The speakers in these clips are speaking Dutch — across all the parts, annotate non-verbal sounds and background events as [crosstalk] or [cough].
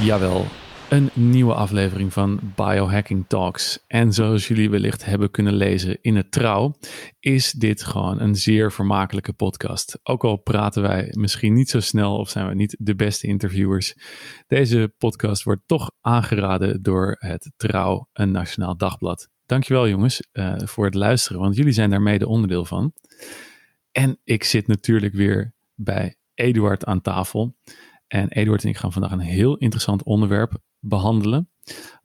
Jawel, een nieuwe aflevering van Biohacking Talks. En zoals jullie wellicht hebben kunnen lezen in het trouw, is dit gewoon een zeer vermakelijke podcast. Ook al praten wij misschien niet zo snel of zijn we niet de beste interviewers. Deze podcast wordt toch aangeraden door het Trouw, een nationaal dagblad. Dankjewel jongens uh, voor het luisteren, want jullie zijn daar mede onderdeel van. En ik zit natuurlijk weer bij Eduard aan tafel. En Eduard en ik gaan vandaag een heel interessant onderwerp behandelen.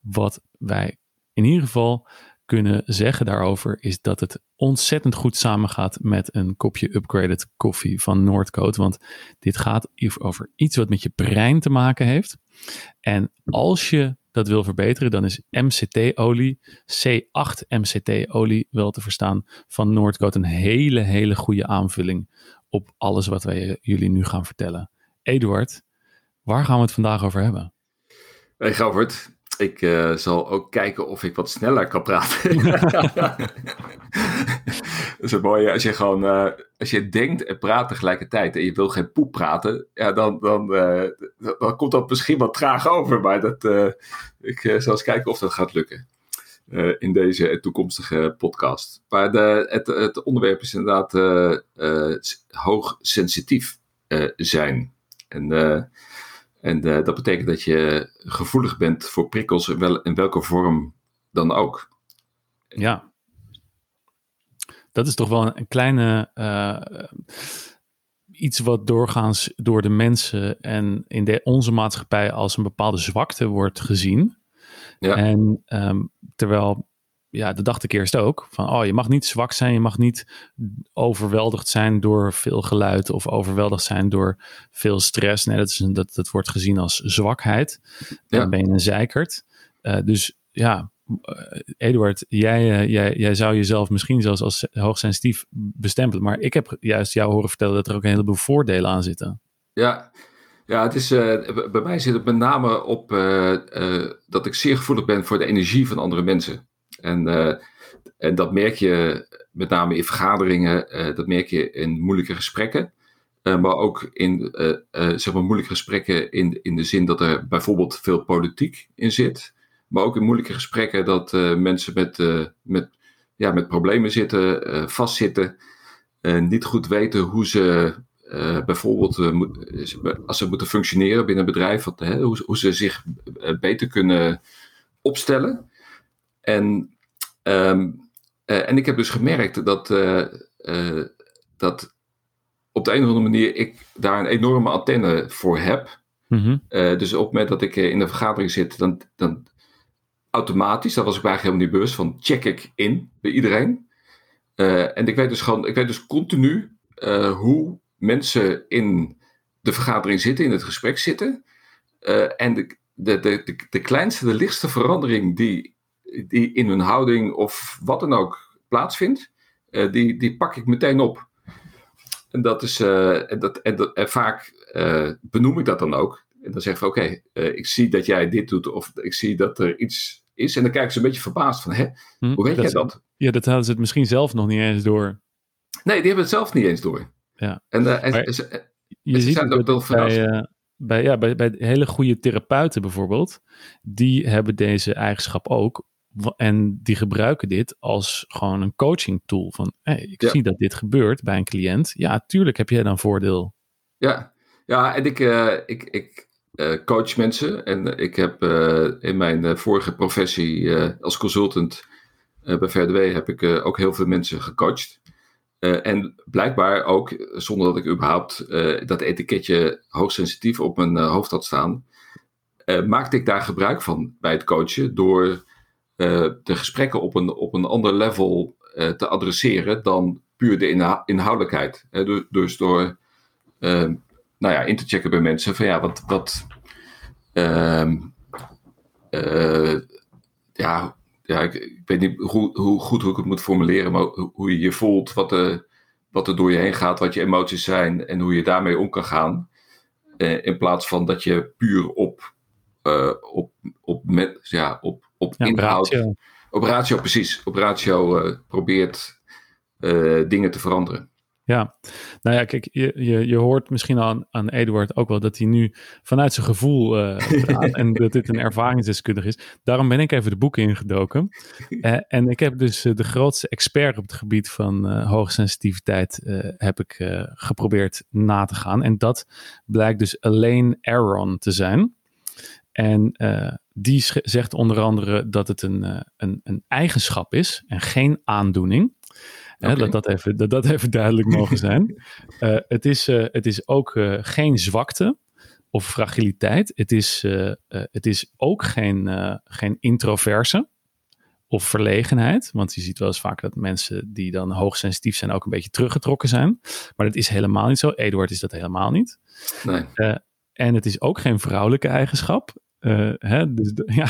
Wat wij in ieder geval kunnen zeggen daarover is dat het ontzettend goed samengaat met een kopje upgraded koffie van Noordcoat. Want dit gaat over iets wat met je brein te maken heeft. En als je dat wil verbeteren, dan is MCT-olie, C8 MCT-olie wel te verstaan van Noordcoat een hele, hele goede aanvulling op alles wat wij jullie nu gaan vertellen. Eduard, waar gaan we het vandaag over hebben? Hey Gavert, ik uh, zal ook kijken of ik wat sneller kan praten. [laughs] dat is het mooie, als je gewoon, uh, als je denkt en praat tegelijkertijd en je wil geen poep praten, ja, dan, dan, uh, dan komt dat misschien wat traag over. Maar dat, ik zal eens kijken of dat gaat lukken in deze toekomstige podcast. Maar de, het, het onderwerp is inderdaad hoog sensitief zijn. En en uh, dat betekent dat je gevoelig bent voor prikkels in, wel, in welke vorm dan ook. Ja. Dat is toch wel een kleine. Uh, iets wat doorgaans door de mensen en in de, onze maatschappij als een bepaalde zwakte wordt gezien. Ja. En um, terwijl ja, dat dacht ik eerst ook. Van, oh, je mag niet zwak zijn, je mag niet overweldigd zijn door veel geluid of overweldigd zijn door veel stress. Nee, dat, is, dat, dat wordt gezien als zwakheid. Ja. Dan ben je een zeikert. Uh, dus ja, uh, Eduard, jij, uh, jij, jij zou jezelf misschien zelfs als hoogsensitief bestempelen. Maar ik heb juist jou horen vertellen dat er ook een heleboel voordelen aan zitten. Ja, ja, het is, bij mij zit het met name op dat ik zeer gevoelig ben voor de energie van andere mensen. En, uh, en dat merk je met name in vergaderingen, uh, dat merk je in moeilijke gesprekken. Uh, maar ook in zeg maar moeilijke gesprekken in, in de zin dat er bijvoorbeeld veel politiek in zit. Maar ook in moeilijke gesprekken dat mensen met, met, ja, met problemen zitten, vastzitten. niet goed weten hoe ze bijvoorbeeld als ze moeten functioneren binnen een bedrijf, wat, hoe, hoe ze zich beter kunnen opstellen. En, ehm, eh, en ik heb dus gemerkt dat, uh, uh, dat op de een of andere manier ik daar een enorme antenne voor heb. Mm dus op het moment dat ik in een vergadering zit, dan, dan automatisch, daar was ik eigenlijk helemaal niet bewust van, check ik in bij iedereen. en ik weet dus gewoon, ik weet dus continu hoe mensen in de vergadering zitten, in het gesprek zitten. en de, de, de, de, kleinste, de lichtste verandering die die in hun houding of wat dan ook plaatsvindt, uh, die, die pak ik meteen op. En dat is, uh, en, dat, en, dat, en vaak uh, benoem ik dat dan ook. En dan zeg ik oké, ik zie dat jij dit doet, of ik zie dat er iets is. En dan kijken ze een beetje verbaasd van, hè, hm, hoe weet dat jij dat? Ja, dat hadden ze het misschien zelf nog niet eens door. Nee, die hebben het zelf niet eens door. Ja. En, en, ze, je ziet zijn ook wel bij, bij, ja, bij, bij hele goede therapeuten bijvoorbeeld, die hebben deze eigenschap ook. En die gebruiken dit als gewoon een coaching tool. Van hey, ik zie dat dit gebeurt bij een cliënt. Ja, tuurlijk heb jij dan voordeel. Ja, ja en ik, uh, ik, ik uh, coach mensen. En ik heb uh, in mijn vorige professie als consultant bij VRDW heb ik ook heel veel mensen gecoacht. en blijkbaar ook, zonder dat ik überhaupt dat etiketje hoogsensitief op mijn hoofd had staan, maakte ik daar gebruik van bij het coachen door uh, de gesprekken op een, op een ander level uh, te adresseren dan puur de inhoudelijkheid. dus, dus door uh, nou ja, in te checken bij mensen van ja, wat. wat ehm, ja, ja ik, weet niet hoe, hoe, goed hoe ik het moet formuleren, maar hoe je je voelt, wat, de, wat er door je heen gaat, wat je emoties zijn en hoe je daarmee om kan gaan. in plaats van dat je puur op, op, op, met, ja, op op ja, inhoud. Ratio. Op ratio, precies. Op ratio uh, probeert uh, dingen te veranderen. Ja, nou ja, kijk, je, je, je hoort misschien aan, aan Eduard ook wel dat hij nu vanuit zijn gevoel uh, gaat en dat dit een ervaringsdeskundige is. Daarom ben ik even de boeken ingedoken. Uh, en ik heb dus de grootste expert op het gebied van hoogsensitiviteit heb ik geprobeerd na te gaan. En dat blijkt dus alleen Aaron te zijn. En die zegt onder andere dat het een, een, een eigenschap is en geen aandoening. Okay. dat, dat, even, dat dat even duidelijk mogen zijn. uh, [laughs] het, is, het is ook geen zwakte of fragiliteit. Het is, het is ook geen, geen introverse of verlegenheid. Want je ziet wel eens vaak dat mensen die dan hoogsensitief zijn ook een beetje teruggetrokken zijn. Maar dat is helemaal niet zo. Eduard is dat helemaal niet. Nee. en het is ook geen vrouwelijke eigenschap. Uh, hè, dus, [laughs] ja,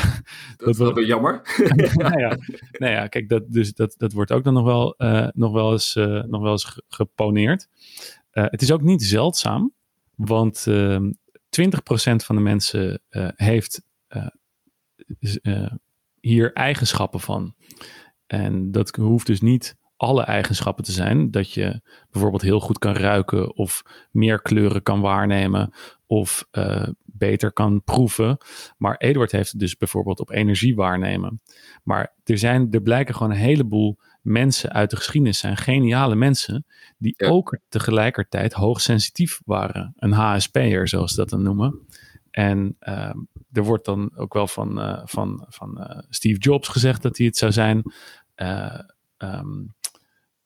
dat, is wel weer jammer. [laughs] nou, ja, nou ja, kijk, dat, dus dat, dat wordt ook dan nog wel, uh, nog wel eens, uh, nog wel eens geponeerd. het is ook niet zeldzaam, want 20% van de mensen heeft hier eigenschappen van. En dat hoeft dus niet alle eigenschappen te zijn. Dat je bijvoorbeeld heel goed kan ruiken of meer kleuren kan waarnemen of uh, beter kan proeven. Maar Eduard heeft het dus bijvoorbeeld op energie waarnemen. Maar er, zijn, er blijken gewoon een heleboel mensen uit de geschiedenis zijn geniale mensen die ja. ook tegelijkertijd hoogsensitief waren. Een HSP'er, zoals ze dat dan noemen. En uh, er wordt dan ook wel van, uh, van, van uh, Steve Jobs gezegd dat hij het zou zijn. Um,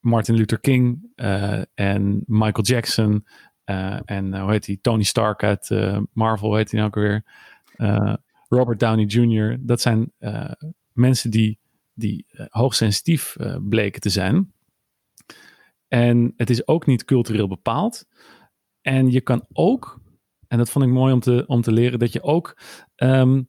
Martin Luther King en Michael Jackson en uh, hoe heet hij? Tony Stark uit uh, Marvel, heet hij nou ook weer? Robert Downey Jr. Dat zijn mensen die, die hoogsensitief bleken te zijn. En het is ook niet cultureel bepaald. En je kan ook, en dat vond ik mooi om te, om te leren, dat je ook um,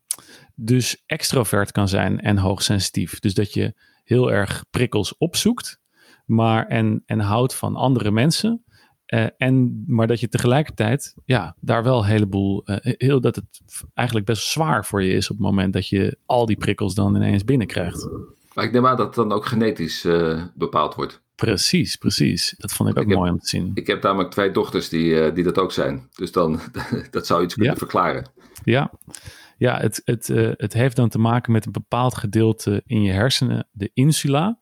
dus extrovert kan zijn en hoogsensitief. Dus dat je heel erg prikkels opzoekt, maar en, en houdt van andere mensen. Uh, en, maar dat je tegelijkertijd ja, daar wel een heleboel, uh, heel, dat het eigenlijk best zwaar voor je is op het moment dat je al die prikkels dan ineens binnenkrijgt. Maar ik neem aan dat het dan ook genetisch uh, bepaald wordt. Precies, precies. Dat vond ik ook ik mooi heb, om te zien. Ik heb namelijk twee dochters die, die dat ook zijn. Dus dan, [laughs] dat zou iets kunnen Ja. verklaren. Ja, ja het, het, het heeft dan te maken met een bepaald gedeelte in je hersenen, de insula,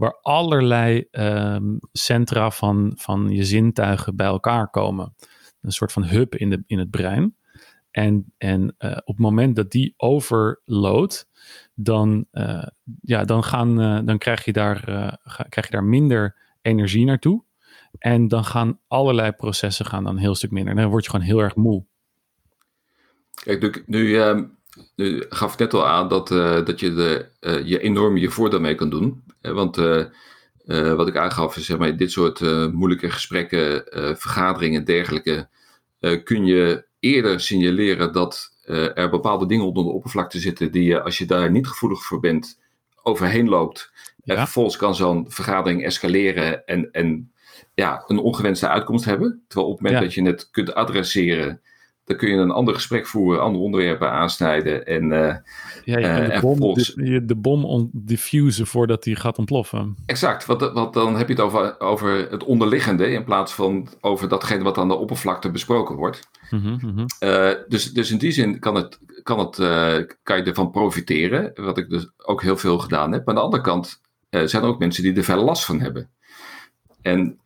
waar allerlei um, centra van, van je zintuigen bij elkaar komen. Een soort van hub in, de, in het brein. En, en uh, op het moment dat die overloadt, dan, uh, ja, dan, gaan, uh, dan krijg, je daar, krijg je daar minder energie naartoe. En dan gaan allerlei processen gaan dan een heel stuk minder. Dan word je gewoon heel erg moe. Kijk, nu, nu, uh, nu gaf ik net al aan dat, uh, dat je de, uh, je enorm je voordeel mee kan doen. want wat ik aangaf is, zeg maar, dit soort moeilijke gesprekken, vergaderingen en dergelijke, kun je eerder signaleren dat er bepaalde dingen onder de oppervlakte zitten die je, als je daar niet gevoelig voor bent, overheen loopt. Ja. En vervolgens kan zo'n vergadering escaleren en, en ja, een ongewenste uitkomst hebben. Terwijl op het moment ja. dat je het kunt adresseren, dan kun je een ander gesprek voeren, andere onderwerpen aansnijden. En, uh, ja, je kan de, bom, de, de bom diffusen voordat die gaat ontploffen. Exact, want, want dan heb je het over, over het onderliggende in plaats van over datgene wat aan de oppervlakte besproken wordt. Mm -hmm, mm -hmm. Uh, dus, dus in die zin kan, het, kan, het, kan je ervan profiteren, wat ik dus ook heel veel gedaan heb. Maar aan de andere kant zijn er ook mensen die er veel last van hebben. En,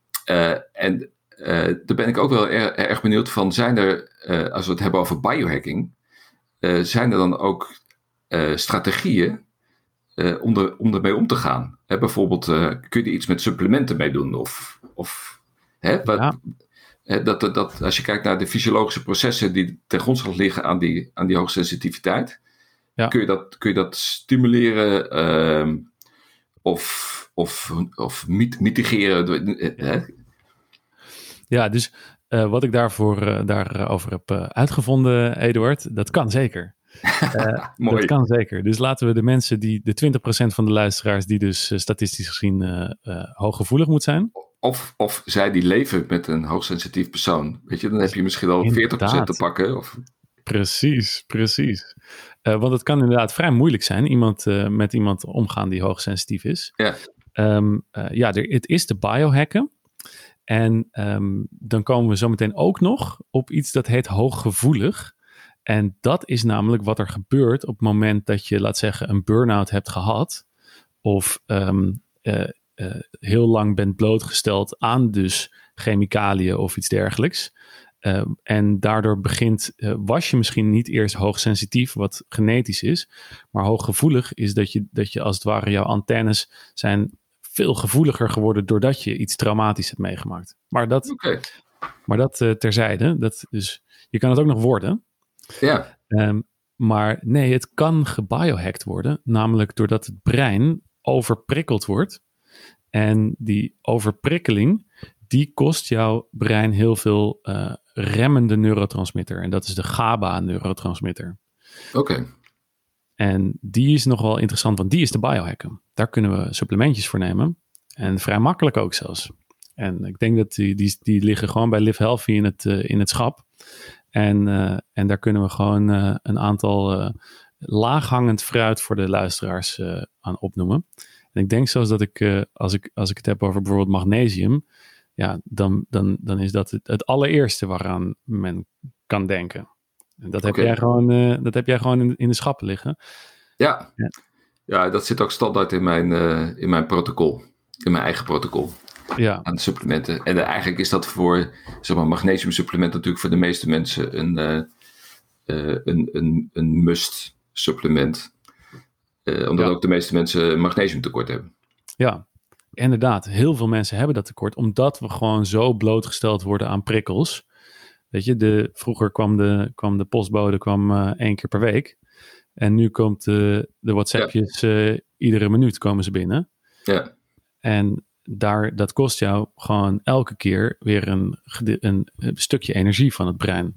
en uh, daar ben ik ook wel er, erg benieuwd van. Zijn er, uh, als we het hebben over biohacking, uh, zijn er dan ook strategieën om, er, om ermee om te gaan? Hè, bijvoorbeeld, kun je iets met supplementen mee doen? Of, of hè, wat, ja. hè, dat, dat, als je kijkt naar de fysiologische processen die ten grondslag liggen aan die, aan die hoogsensitiviteit, ja. kun, je dat, kun je dat stimuleren ehm, of, of, of mitigeren? Hè? Ja, dus uh, wat ik daarvoor, uh, daarover heb uh, uitgevonden, Eduard, dat kan zeker. [laughs] Mooi. Dat kan zeker. Dus laten we de mensen die, de 20% van de luisteraars, die dus statistisch gezien hooggevoelig moet zijn. Of, of zij die leven met een hoogsensitief persoon. Weet je, dan heb je misschien al inderdaad. 40% te pakken. Of... Precies, precies. want het kan inderdaad vrij moeilijk zijn, iemand, met iemand omgaan die hoogsensitief is. Ja, um, ja er, het is te biohacken. En ehm, dan komen we zometeen ook nog op iets dat heet hooggevoelig. En dat is namelijk wat er gebeurt op het moment dat je, laat zeggen, een burn-out hebt gehad. Of ehm, eh, eh, heel lang bent blootgesteld aan dus chemicaliën of iets dergelijks. Ehm, en daardoor begint, uh, was je misschien niet eerst hoogsensitief, wat genetisch is. Maar hooggevoelig is dat je, dat je als het ware jouw antennes zijn veel gevoeliger geworden doordat je iets traumatisch hebt meegemaakt. Maar dat, maar dat terzijde. Dat, dus je kan het ook nog worden. Ja. Ehm, maar nee, het kan gebiohacked worden, namelijk doordat het brein overprikkeld wordt. En die overprikkeling, die kost jouw brein heel veel uh, remmende neurotransmitter. En dat is de GABA-neurotransmitter. Oké. En die is nogal interessant, want die is de biohacken. Daar kunnen we supplementjes voor nemen. En vrij makkelijk ook zelfs. En ik denk dat die, die, die liggen gewoon bij Live Healthy in het, uh, in het schap. En, uh, en daar kunnen we gewoon uh, een aantal laaghangend fruit voor de luisteraars aan opnoemen. En ik denk zelfs dat ik, als ik, als ik het heb over bijvoorbeeld magnesium, ja, dan, dan, dan is dat het, het allereerste waaraan men kan denken. En dat heb jij gewoon, dat heb jij gewoon in, in de schappen liggen. Ja. ja. ja, dat zit ook standaard in mijn, in mijn protocol, in mijn eigen protocol ja. aan supplementen. En uh, eigenlijk is dat voor zeg maar, magnesium supplement natuurlijk voor de meeste mensen een, een, een, een must supplement. omdat ja. ook de meeste mensen magnesium tekort hebben. Ja, inderdaad. Heel veel mensen hebben dat tekort, omdat we gewoon zo blootgesteld worden aan prikkels. Weet je, de, vroeger kwam de, kwam de postbode kwam, één keer per week. En nu komt de, de WhatsAppjes ja. iedere minuut komen ze binnen. Ja. En daar, dat kost jou gewoon elke keer weer een, een, een, stukje energie van het brein.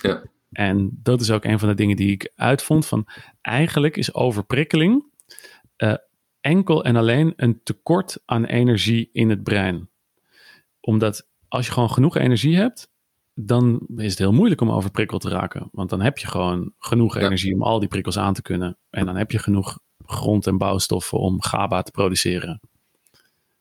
Ja. En dat is ook een van de dingen die ik uitvond van eigenlijk is overprikkeling uh, enkel en alleen een tekort aan energie in het brein. Omdat als je gewoon genoeg energie hebt, dan is het heel moeilijk om overprikkeld te raken. Want dan heb je gewoon genoeg ja. energie om al die prikkels aan te kunnen. En dan heb je genoeg grond- en bouwstoffen om GABA te produceren.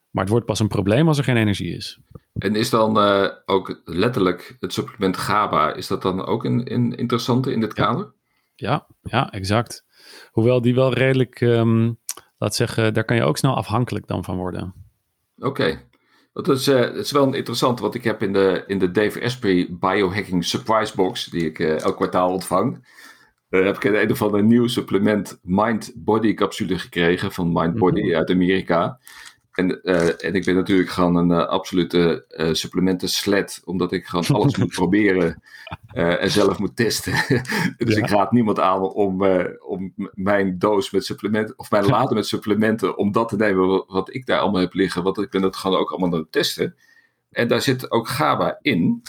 Maar het wordt pas een probleem als er geen energie is. En is dan uh, ook letterlijk het supplement GABA, is dat dan ook een, een interessante in dit kader? Ja, ja, exact. Hoewel die wel redelijk, um, laat zeggen, daar kan je ook snel afhankelijk dan van worden. Oké. Okay. Dat is, uh, dat is wel interessant, want ik heb in de, in de Dave Asprey Biohacking Surprise Box, die ik uh, elk kwartaal ontvang, uh, heb ik een, een of ander nieuw supplement Mind Body capsule gekregen van Mind Body mm -hmm. uit Amerika. En, uh, en ik ben natuurlijk gewoon een uh, absolute uh, supplementen sled, omdat ik gewoon [laughs] alles moet proberen en zelf moet testen. [laughs] dus ja. ik raad niemand aan om, om mijn doos met supplementen, of mijn laden met supplementen, om dat te nemen wat, wat, ik daar allemaal heb liggen. Want ik ben het gewoon ook allemaal aan het testen. En daar zit ook GABA in.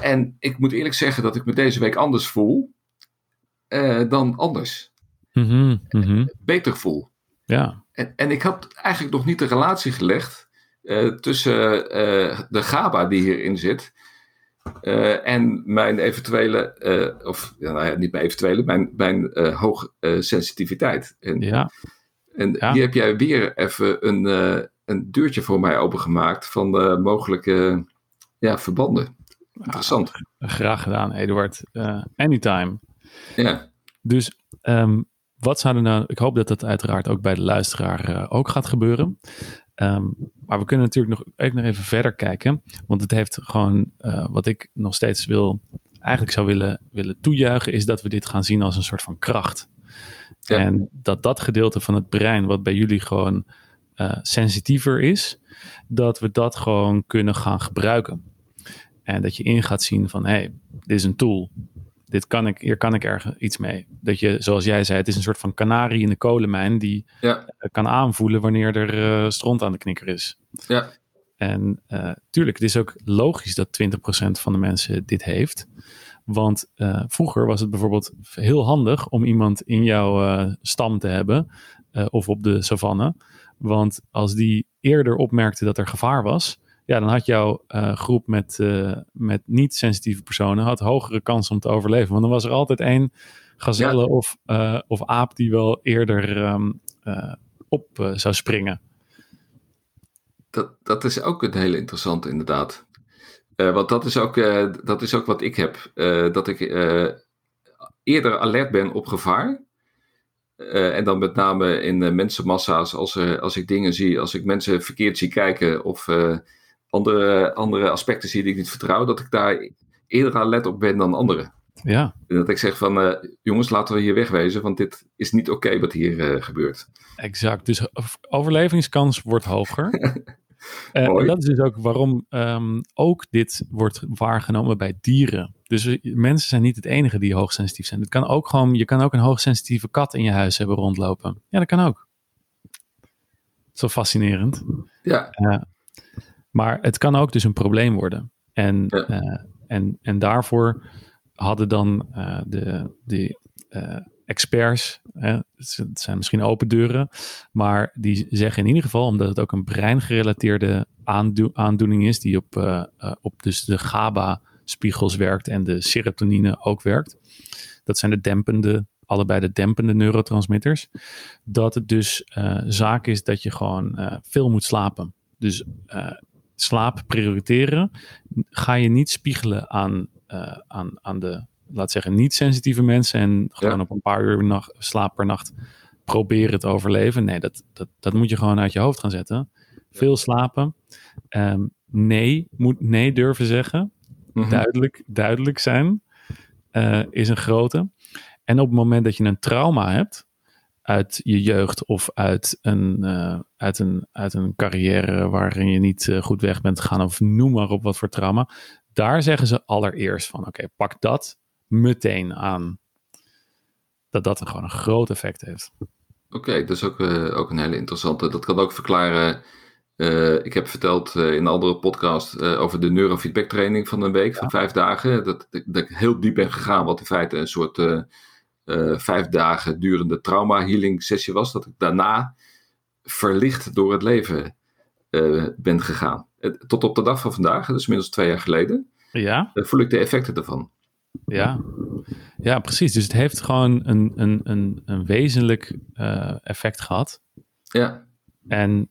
en ik moet eerlijk zeggen dat ik me deze week anders voel dan anders. Mm -hmm, mm -hmm. Beter voel. Ja. En, en ik had eigenlijk nog niet de relatie gelegd uh, tussen uh, de GABA die hierin zit uh, en mijn eventuele, of ja, nou ja, niet mijn eventuele, mijn, mijn hoogsensitiviteit. En, ja. en ja. hier heb jij weer even een, een deurtje voor mij opengemaakt van mogelijke ja, verbanden. Interessant. Ah, graag gedaan, Eduard. anytime. Ja. Dus um, wat zou er nou, ik hoop dat dat uiteraard ook bij de luisteraar uh, ook gaat gebeuren. Um, maar we kunnen natuurlijk nog, ook nog even verder kijken. Want het heeft gewoon, uh, wat ik nog steeds wil, eigenlijk zou willen, willen toejuichen, is dat we dit gaan zien als een soort van kracht. Ja. En dat dat gedeelte van het brein, wat bij jullie gewoon uh, sensitiever is, dat we dat gewoon kunnen gaan gebruiken. En dat je in gaat zien van, hé, hey, dit is een tool dit kan ik, hier kan ik ergens iets mee. Dat je, zoals jij zei, het is een soort van kanarie in de kolenmijn die ja. kan aanvoelen wanneer er uh, stront aan de knikker is. Ja. En uh, tuurlijk, het is ook logisch dat 20% van de mensen dit heeft. Want uh, vroeger was het bijvoorbeeld heel handig om iemand in jouw stam te hebben of op de savanne. Want als die eerder opmerkte dat er gevaar was, ja, dan had jouw uh, groep met, uh, met niet-sensitieve personen had hogere kans om te overleven. Want dan was er altijd één gazelle ja. of, uh, of aap die wel eerder um, op zou springen. dat, dat is ook een hele interessante, inderdaad. want dat is, ook, dat is ook wat ik heb. dat ik eerder alert ben op gevaar. en dan met name in mensenmassa's, als, als ik dingen zie, als ik mensen verkeerd zie kijken of andere, andere aspecten zie die ik niet vertrouw, dat ik daar eerder alert op ben dan anderen. Ja. Dat ik zeg van, uh, jongens, laten we hier wegwezen, want dit is niet oké wat hier uh, gebeurt. Exact, dus overlevingskans wordt hoger. [laughs] uh, dat is dus ook waarom um, ook dit wordt waargenomen bij dieren. Dus mensen zijn niet het enige die hoogsensitief zijn. Het kan ook gewoon, je kan ook een hoogsensitieve kat in je huis hebben rondlopen. Ja, dat kan ook. Zo fascinerend. Ja. Maar het kan ook dus een probleem worden. En, ja. en, en daarvoor hadden dan uh, de, de uh, experts, hè, het zijn misschien open deuren, maar die zeggen in ieder geval, omdat het ook een breingerelateerde aando aandoening is, die op, op dus de GABA-spiegels werkt en de serotonine ook werkt. Dat zijn de dempende, allebei de dempende neurotransmitters. Dat het dus zaak is dat je gewoon veel moet slapen. Dus slaap prioriteren ga je niet spiegelen aan uh, aan, aan de, laat zeggen, niet-sensitieve mensen en gewoon op een paar uur nacht, slaap per nacht proberen te overleven. Nee, dat, dat, dat moet je gewoon uit je hoofd gaan zetten. Veel slapen. Um, nee, moet nee durven zeggen. Mm -hmm. Duidelijk, duidelijk zijn uh, is een grote. En op het moment dat je een trauma hebt, uit je jeugd of uit een, uh, uit een, uit een carrière waarin je niet uh, goed weg bent gegaan of noem maar op wat voor trauma, daar zeggen ze allereerst van oké, pak dat meteen aan. Dat dat gewoon een groot effect heeft. Oké, dat is ook, uh, ook een hele interessante. Dat kan ook verklaren. Ik heb verteld in een andere podcast over de neurofeedback training van een week, ja. van vijf dagen. Dat, dat, dat, ik heel diep ben gegaan, wat in feite een soort vijf dagen durende trauma healing sessie was. Dat ik daarna verlicht door het leven ben gegaan. Eh, tot op de dag van vandaag, dus inmiddels twee jaar geleden, ja. Eh, voel ik de effecten ervan. Ja, ja precies. Dus het heeft gewoon een, een, een, een wezenlijk effect gehad. Ja. En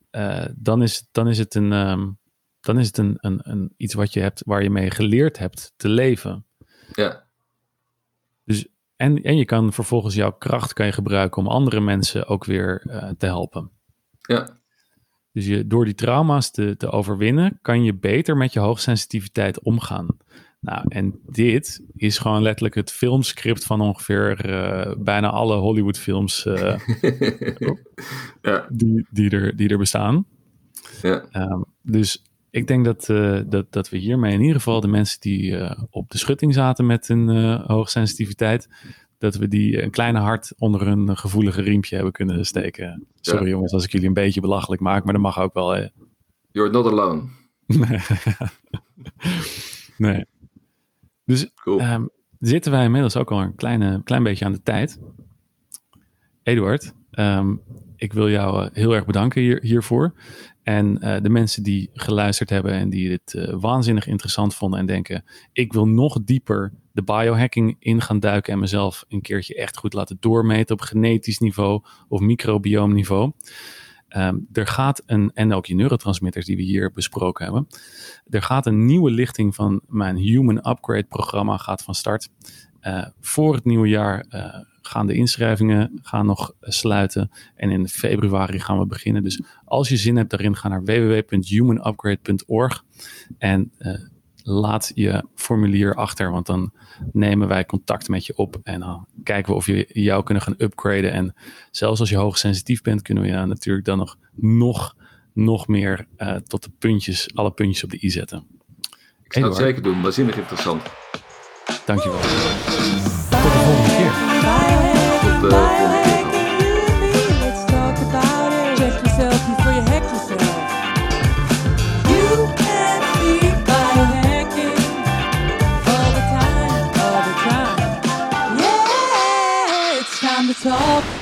dan, is, dan is het, een, um, dan is het een, een, een, iets wat je hebt, waar je mee geleerd hebt te leven. Ja. Dus, en, en je kan vervolgens jouw kracht kan je gebruiken om andere mensen ook weer uh, te helpen. Ja. Dus je, door die trauma's te, te overwinnen, kan je beter met je hoogsensitiviteit omgaan. Nou, en dit is gewoon letterlijk het filmscript van ongeveer uh, bijna alle Hollywoodfilms uh, [laughs] ja. die, die, er, die er bestaan. Ja. Um, dus ik denk dat, uh, dat, dat we hiermee in ieder geval de mensen die op de schutting zaten met een hoogsensitiviteit, dat we die een kleine hart onder een gevoelige riempje hebben kunnen steken. Sorry ja. jongens als ik jullie een beetje belachelijk maak, maar dat mag ook wel. Hè. You're not alone. [laughs] nee. Dus cool. um, zitten wij inmiddels ook al een kleine, klein beetje aan de tijd. Eduard, um, ik wil jou heel erg bedanken hier, hiervoor. En uh, de mensen die geluisterd hebben en die dit uh, waanzinnig interessant vonden en denken: ik wil nog dieper de biohacking in gaan duiken en mezelf een keertje echt goed laten doormeten op genetisch niveau of microbioomniveau. Um, er gaat een, en ook je neurotransmitters die we hier besproken hebben. Er gaat een nieuwe lichting van mijn Human Upgrade programma gaat van start. Uh, voor het nieuwe jaar gaan de inschrijvingen gaan nog sluiten. En in februari gaan we beginnen. Dus als je zin hebt daarin, ga naar www.humanupgrade.org. En uh, laat je formulier achter, want dan nemen wij contact met je op en dan kijken we of we jou kunnen gaan upgraden. En zelfs als je hoogsensitief bent, kunnen we je natuurlijk dan nog, nog, nog meer uh, tot de puntjes, alle puntjes op de i zetten. Ik zou het zeker doen, waanzinnig interessant. Dankjewel. Tot de volgende keer. Tot de volgende keer. talk